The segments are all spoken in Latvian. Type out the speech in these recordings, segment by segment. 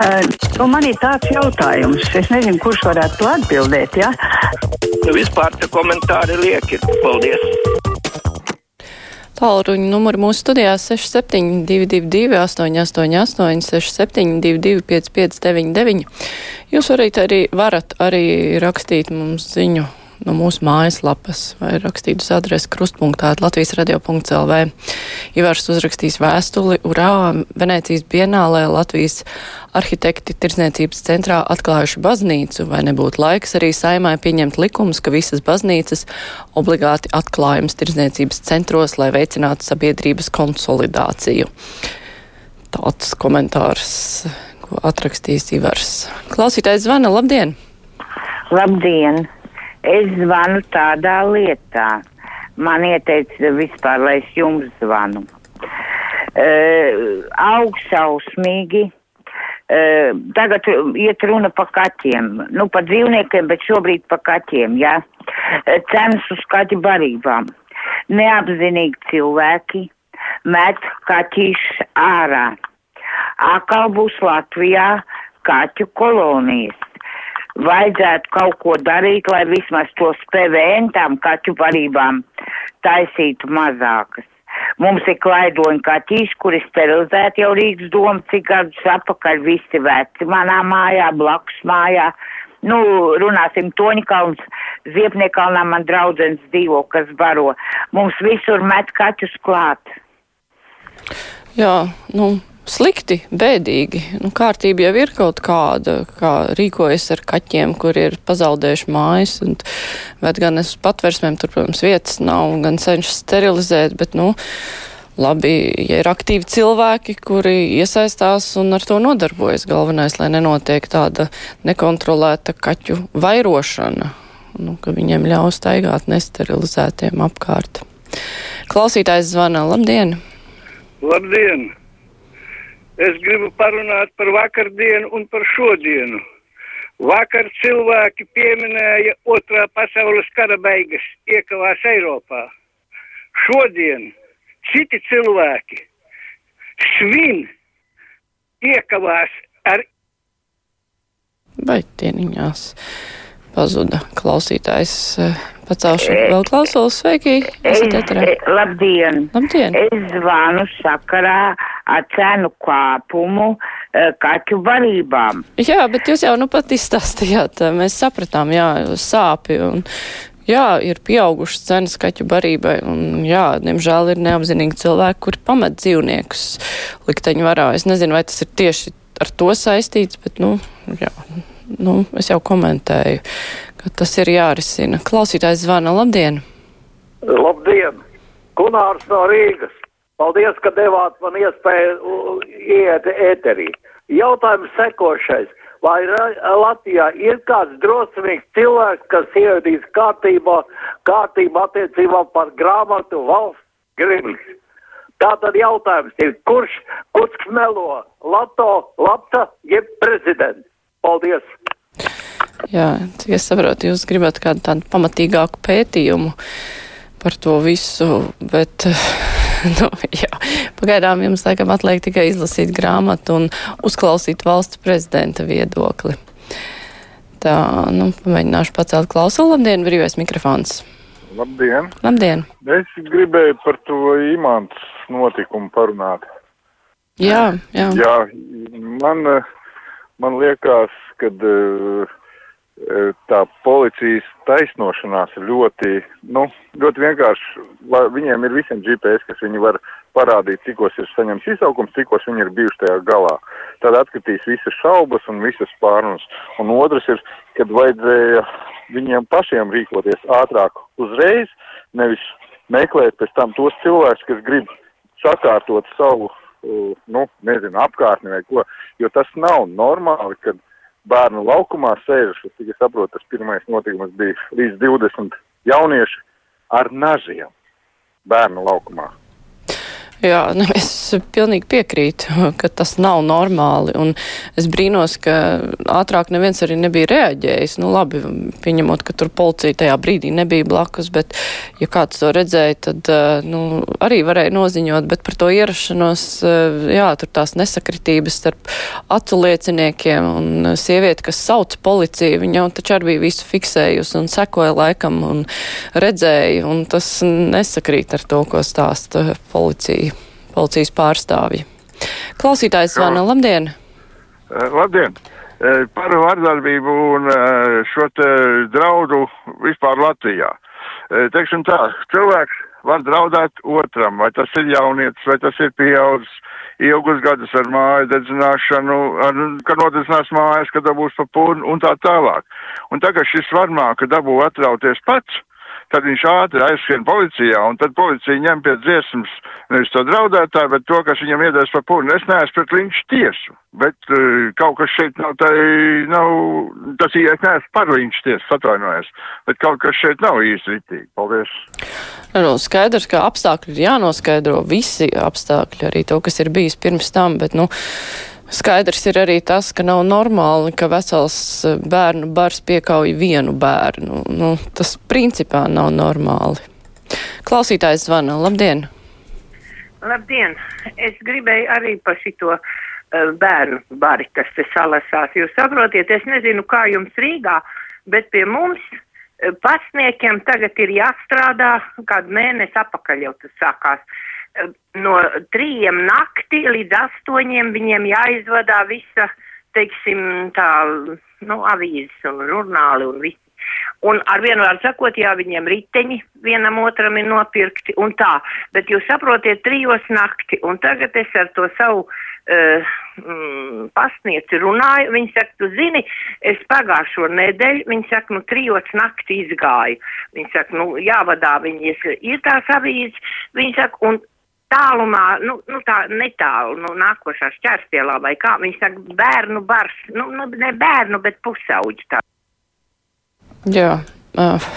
Uh, nu man ir tāds jautājums, es nezinu, kurš varētu to atbildēt. Ja? Nu, vispār tie komentāri lieki. Paldies! Tālruņa numuru mūsu studijā 6722, 888, 672, 559, Jūs varat arī, varat arī rakstīt mums ziņu no mūsu mājaslapas vai rakstīt uz adresi krustpunktā Latvijas radio.lv. Ivars uzrakstīs vēstuli Urā Venēcijas bienālē Latvijas arhitekti tirdzniecības centrā atklājuši baznīcu, vai nebūtu laiks arī saimai pieņemt likumus, ka visas baznīcas obligāti atklājums tirdzniecības centros, lai veicinātu sabiedrības konsolidāciju. Tāds komentārs, ko atrakstīs Ivars. Klausītājs zvana, labdien! Labdien! Es zvanu tādā lietā. Man ieteica vispār, lai es jums zvanu. Uh, augšausmīgi. Uh, tagad iet runa par kaķiem. Nu, par dzīvniekiem, bet šobrīd par kaķiem, jā. Ja? Cenas uz kaķu barībām. Neapzinīgi cilvēki met kaķīšus ārā. Akal būs Latvijā kaķu kolonijas vajadzētu kaut ko darīt, lai vismaz tos PVN tām kaķu barībām taisītu mazākas. Mums ir klaidoņi kaķīši, kuri sterilizēti jau Rīgas doma, cik gadus apakaļ visi veci manā mājā, blakus mājā. Nu, runāsim, Toņkalns, Ziepniekalnā man draudzens dzīvo, kas baro. Mums visur met kaķus klāt. Jā, nu, slikti, bēdīgi. Nu, kārtība jau ir kaut kāda, kā rīkojas ar kaķiem, kur ir pazaudējuši mājas, un ved gan es patversmēm, tur, protams, vietas nav, gan cenšas sterilizēt, bet, nu, labi, ja ir aktīvi cilvēki, kuri iesaistās un ar to nodarbojas. Galvenais, lai nenotiek tāda nekontrolēta kaķu vairošana, nu, ka viņiem ļaus staigāt nesterilizētiem apkārt. Klausītājs zvana, labdien! Labdien! Es gribu parunāt par vakardienu un par šodienu. Vakar cilvēki pieminēja otrā pasaules kara beigas, iekavās Eiropā. Šodien citi cilvēki svin iekavās ar. Vai dieniņās pazuda klausītājs pacelšu vēl klausulas. Sveiki! Esat eterā. Labdien! Labdien! Es zvanu sakarā ar cenu kāpumu kaķu barībām. Jā, bet jūs jau nu pat izstāstījāt, mēs sapratām, jā, sāpi un. Jā, ir pieaugušas cenas kaķu barībai, un jā, diemžēl ir neapzinīgi cilvēki, kuri pamet dzīvniekus likteņu varā. Es nezinu, vai tas ir tieši ar to saistīts, bet, nu, jā, nu, es jau komentēju, ka tas ir jārisina. Klausītājs zvana, labdien! Labdien! Kunārs no Rīgas! Paldies, ka devāt man iespēju iet ēterī. Jautājums sekošais. Vai Latvijā ir kāds drosmīgs cilvēks, kas ievedīs kārtībā, kārtību attiecībā par grāmatu valsts gribas? Tātad jautājums ir, kurš, kurš melo Lato, Lapta, jeb prezidents? Paldies! Jā, cik es saprotu, jūs gribat kādu tādu pamatīgāku pētījumu par to visu, bet, nu, jā, pagaidām jums laikam atliek tikai izlasīt grāmatu un uzklausīt valsts prezidenta viedokli. Tā, nu, pamēģināšu pacelt klausulu. Labdien, brīvais mikrofons. Labdien. Labdien. Es gribēju par to imants notikumu parunāt. Jā, jā. Jā, man, man liekas, kad uh, tā policijas taisnošanās ir ļoti, nu, ļoti vienkārši. Viņiem ir visiem GPS, kas viņi var parādīt, cikos ir saņemts izsaukums, cikos viņi ir bijuši tajā galā. Tad atkritīs visas šaubas un visas pārunas. Un otrs ir, kad vajadzēja viņiem pašiem rīkoties ātrāk uzreiz, nevis meklēt pēc tam tos cilvēkus, kas grib sakārtot savu, nu, nezinu, apkārtni vai ko, jo tas nav normāli, kad bērnu laukumā sēžas, es tikai saprotu, tas pirmais notikums bija līdz 20 jaunieši ar nažiem bērnu laukumā. Jā, nu, es pilnīgi piekrītu, ka tas nav normāli, es brīnos, ka ātrāk neviens arī nebija reaģējis. Nu, labi, pieņemot, ka tur policija tajā brīdī nebija blakus, bet, ja kāds to redzēja, tad, eh, nu, arī varēja noziņot, bet par to ierašanos, eh, jā, tur tās nesakritības starp acu lieciniekiem un sievieti, kas sauc policiju, viņa jau taču arī bija visu fiksējusi un sekoja laikam un redzēja, un tas nesakrīt ar to, ko stāsta policija policijas pārstāvji. Klausītājs zvana. Labdien! Uh, labdien! Uh, par vardarbību un uh, šo te draudu vispār Latvijā. Teiksim tā, cilvēks var draudēt otram, vai tas ir jaunietis, vai tas ir pieaudzis, ilgus gadus ar māju dedzināšanu, ar, kad nodedzinās mājas, kad dabūs pa pūnu un tā tālāk. Un tagad šis varmāka dabū atrauties pats, tad viņš ātri aizskrien policijā, un tad policija ņem pie dziesmas nevis to draudētāju, bet to, kas viņam iedēs pa pūnu. Es neesmu pret linču tiesu, bet uh, kaut kas šeit nav, tai, nav tas īsti, es neesmu par linču tiesu, atvainojos, bet kaut kas šeit nav īsti ritīgi. Paldies! Nu, skaidrs, ka apstākļi ir jānoskaidro, visi apstākļi, arī to, kas ir bijis pirms tam, bet, nu, Skaidrs ir arī tas, ka nav normāli, ka vesels eh, bērnu bars piekauj vienu bērnu. Nu, tas principā nav normāli. Klausītājs zvana. Labdien! Labdien! Es gribēju arī par šito uh, bērnu bari, kas te salasās. Jūs saprotiet, es nezinu, kā jums Rīgā, bet pie mums uh, pasniekiem tagad ir jāstrādā, kādu mēnesi apakaļ jau tas sākās. No trījiem nakti līdz astoņiem viņiem jāizvadā visa, teiksim, tā, nu, avīzes un žurnāli un viss. Un ar vienu vārdu sakot, jā, viņiem riteņi vienam otram ir nopirkti un tā, bet jūs saprotiet, trijos nakti, un tagad es ar to savu uh, mm, pasnieci runāju, viņi saka, tu zini, es pagājušo nedēļu, viņi saka, nu, trijos nakti izgāju. Viņi saka, nu, jāvadā viņas ir tās avīzes, viņi saka, un tālumā, nu, nu tā netālu, nu, nākošā šķērstielā vai kā, viņi saka, bērnu bars, nu, nu ne bērnu, bet pusauģi tā. Jā, uh,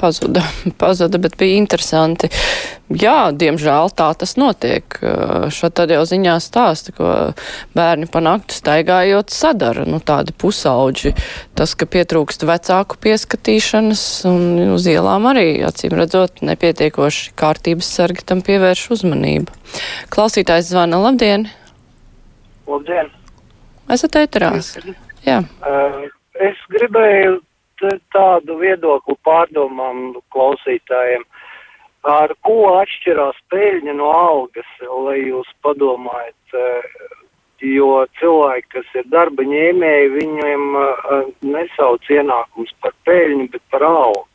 pazuda, pazuda, bet bija interesanti. Jā, diemžēl tā tas notiek. Tad jau ziņā stāsta, ko bērni pa naktu staigājot sadara, nu tādi pusauģi. Tas, ka pietrūkst vecāku pieskatīšanas un uz ielām arī, acīm redzot, nepietiekoši kārtības sargi tam pievērš uzmanību. Klausītājs zvana, labdien! Labdien! Esat ēterās? Jā. Uh, es gribēju tādu viedokli pārdomām klausītājiem. Ar ko atšķirās peļņa no algas, lai jūs padomājat, eh, jo cilvēki, kas ir darba ņēmēji, viņiem eh, nesauc ienākums par peļņu, bet par algu.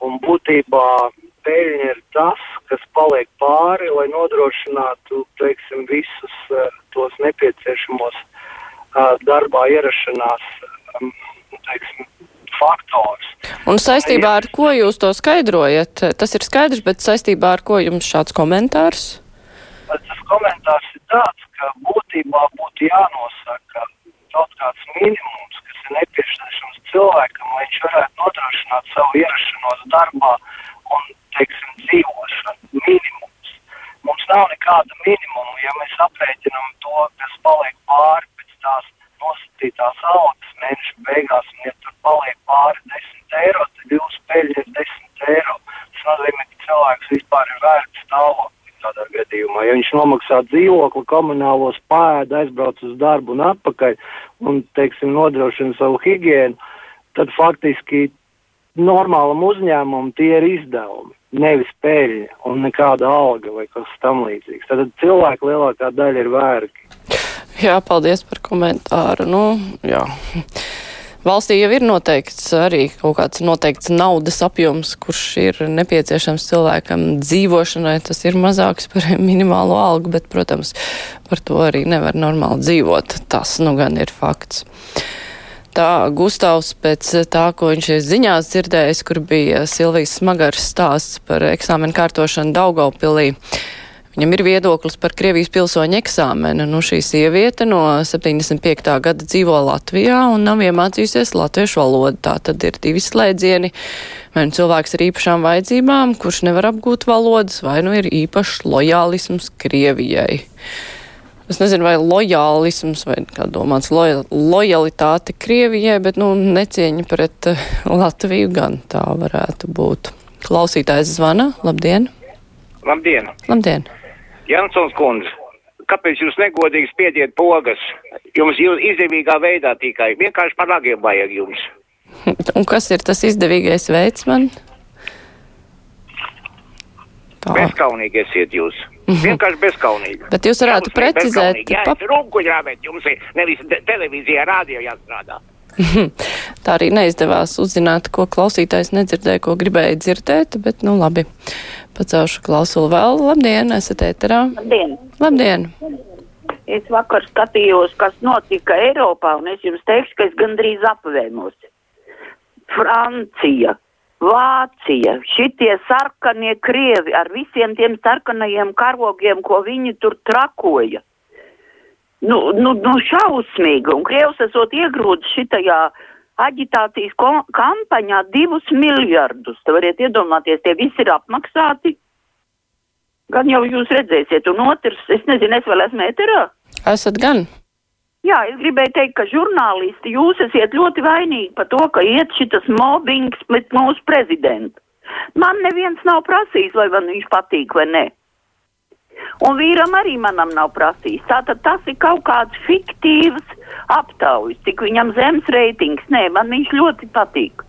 Un būtībā peļņa ir tas, kas paliek pāri, lai nodrošinātu, teiksim, visus uh, tos nepieciešamos darbā ierašanās, teiksim, faktors. Un saistībā ar ko jūs to skaidrojat? Tas ir skaidrs, bet saistībā ar ko jums šāds komentārs? Tas komentārs ir tāds, ka būtībā būtu jānosaka kaut kāds minimums, kas ir nepieciešams cilvēkam, lai viņš varētu nodrošināt savu ierašanos darbā un, teiksim, dzīvošanu. Minimums. Mums nav nekāda minimuma, ja mēs aprēķinam to, kas paliek pāri pēc tās nosacītās algas mēneša beigās, un ja tur paliek pāri 10 eiro, tad jūsu peļņa ir 10 eiro. Tas nozīmē, ka cilvēks vispār ir vērts stāvokli tādā gadījumā. Ja viņš nomaksā dzīvokli, komunālos pēdu, aizbrauc uz darbu un atpakaļ un, teiksim, nodrošina savu higienu, tad faktiski normālam uzņēmumam tie ir izdevumi, nevis peļņa un nekāda alga vai kas tam līdzīgs. Tad cilvēki lielākā daļa ir vērki. Jā, paldies par komentāru. Nu, jā. Valstī jau ir noteikts arī kaut kāds noteikts naudas apjoms, kurš ir nepieciešams cilvēkam dzīvošanai. Tas ir mazāks par minimālo algu, bet, protams, par to arī nevar normāli dzīvot. Tas nu gan ir fakts. Tā Gustavs pēc tā, ko viņš ir ziņās dzirdējis, kur bija Silvijas smagars stāsts par eksāmenu kārtošanu Daugaupilī. Viņam ir viedoklis par Krievijas pilsoņu eksāmenu. Nu, šī sieviete no 75. gada dzīvo Latvijā un nav iemācījusies latviešu valodu. Tā tad ir divi slēdzieni. Vai nu cilvēks ar īpašām vajadzībām, kurš nevar apgūt valodas, vai nu ir īpašs lojālisms Krievijai. Es nezinu, vai lojālisms vai kā domāts loja, lojalitāte Krievijai, bet, nu, necieņa pret uh, Latviju gan tā varētu būt. Klausītājs zvana. Labdien! Labdien! Labdien! Jansons kundze, kāpēc jūs negodīgi spiediet pogas? Jums jūs izdevīgā veidā tikai vienkārši par nagiem vajag jums. Un kas ir tas izdevīgais veids man? Tā. Bezkaunīgi esiet jūs. Vienkārši bezkaunīgi. Bet jūs varētu precizēt. Jā, pap... runkuļrāvēt jums ir nevis televīzijā, rādio jāstrādā. Tā arī neizdevās uzzināt, ko klausītājs nedzirdēja, ko gribēja dzirdēt, bet, nu, labi. Pacelšu klausulu vēl. Labdien, esat ēterā. Labdien. Labdien. Es vakar skatījos, kas notika Eiropā, un es jums teikšu, ka es gandrīz apvēmos. Francija, Vācija, šitie sarkanie krievi ar visiem tiem sarkanajiem karogiem, ko viņi tur trakoja nu, nu, nu šausmīga, un Krievs esot iegrūdis šitajā aģitācijas kampaņā divus miljardus. Te variet iedomāties, tie visi ir apmaksāti. Gan jau jūs redzēsiet, un otrs, es nezinu, es vēl esmu ēterā. Esat gan. Jā, es gribēju teikt, ka žurnālisti, jūs esat ļoti vainīgi par to, ka iet šitas mobbings pret mūsu prezidentu. Man neviens nav prasījis, vai man viņš patīk vai nē. Un vīram arī manam nav prasījis. Tātad tas ir kaut kāds fiktīvs aptaujas, cik viņam zemes reitings. Nē, man viņš ļoti patīk.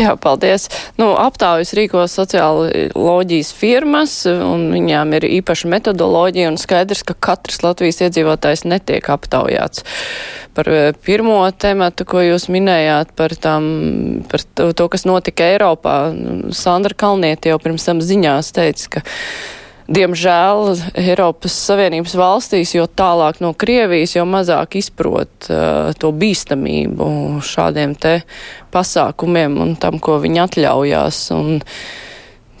Jā, paldies. Nu, aptaujas rīko sociāla loģijas firmas, un viņām ir īpaša metodoloģija, un skaidrs, ka katrs Latvijas iedzīvotājs netiek aptaujāts. Par eh, pirmo tematu, ko jūs minējāt, par, tam, par to, to, kas notika Eiropā, Sandra Kalniete jau pirms tam ziņās teica, ka Diemžēl Eiropas Savienības valstīs, jo tālāk no Krievijas, jo mazāk izprot uh, to bīstamību šādiem te pasākumiem un tam, ko viņi atļaujās. Un,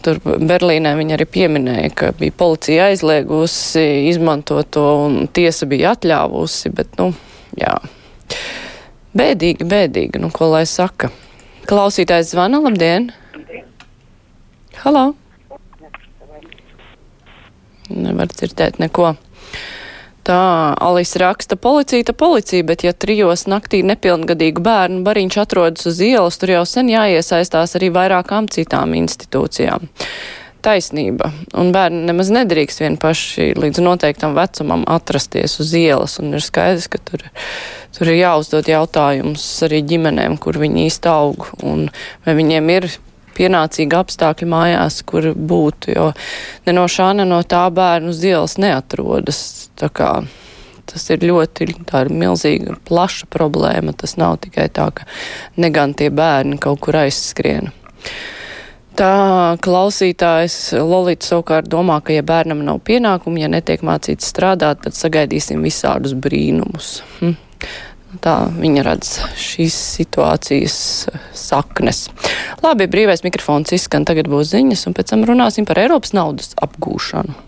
Tur Berlīnē viņa arī pieminēja, ka bija policija aizliegusi izmantot to un tiesa bija atļāvusi, bet, nu, jā. Bēdīgi, bēdīgi, nu, ko lai saka. Klausītājs zvana, labdien! Halo! Nevar dzirdēt neko. Tā Alisa raksta policija, tā policija, bet ja trijos naktī nepilngadīgu bērnu bariņš atrodas uz ielas, tur jau sen jāiesaistās arī vairākām citām institūcijām. Taisnība. Un bērni nemaz nedrīkst vien paši līdz noteiktam vecumam atrasties uz ielas, un ir skaidrs, ka tur, tur ir jāuzdod jautājums arī ģimenēm, kur viņi īsti aug, un vai viņiem ir pienācīgi apstākļi mājās, kur būtu, jo ne no šā, ne no tā bērnu uz ielas neatrodas. Tā kā tas ir ļoti ir milzīga, plaša problēma. Tas nav tikai tā, ka negan tie bērni kaut kur aizskrien. Tā klausītājs Lolita savukārt domā, ka ja bērnam nav pienākumu, ja netiek mācīts strādāt, tad sagaidīsim visādus brīnumus. Hm. Tā viņa redz šīs situācijas saknes. Labi, brīvais mikrofons izskan, tagad būs ziņas, un pēc tam runāsim par Eiropas naudas apgūšanu.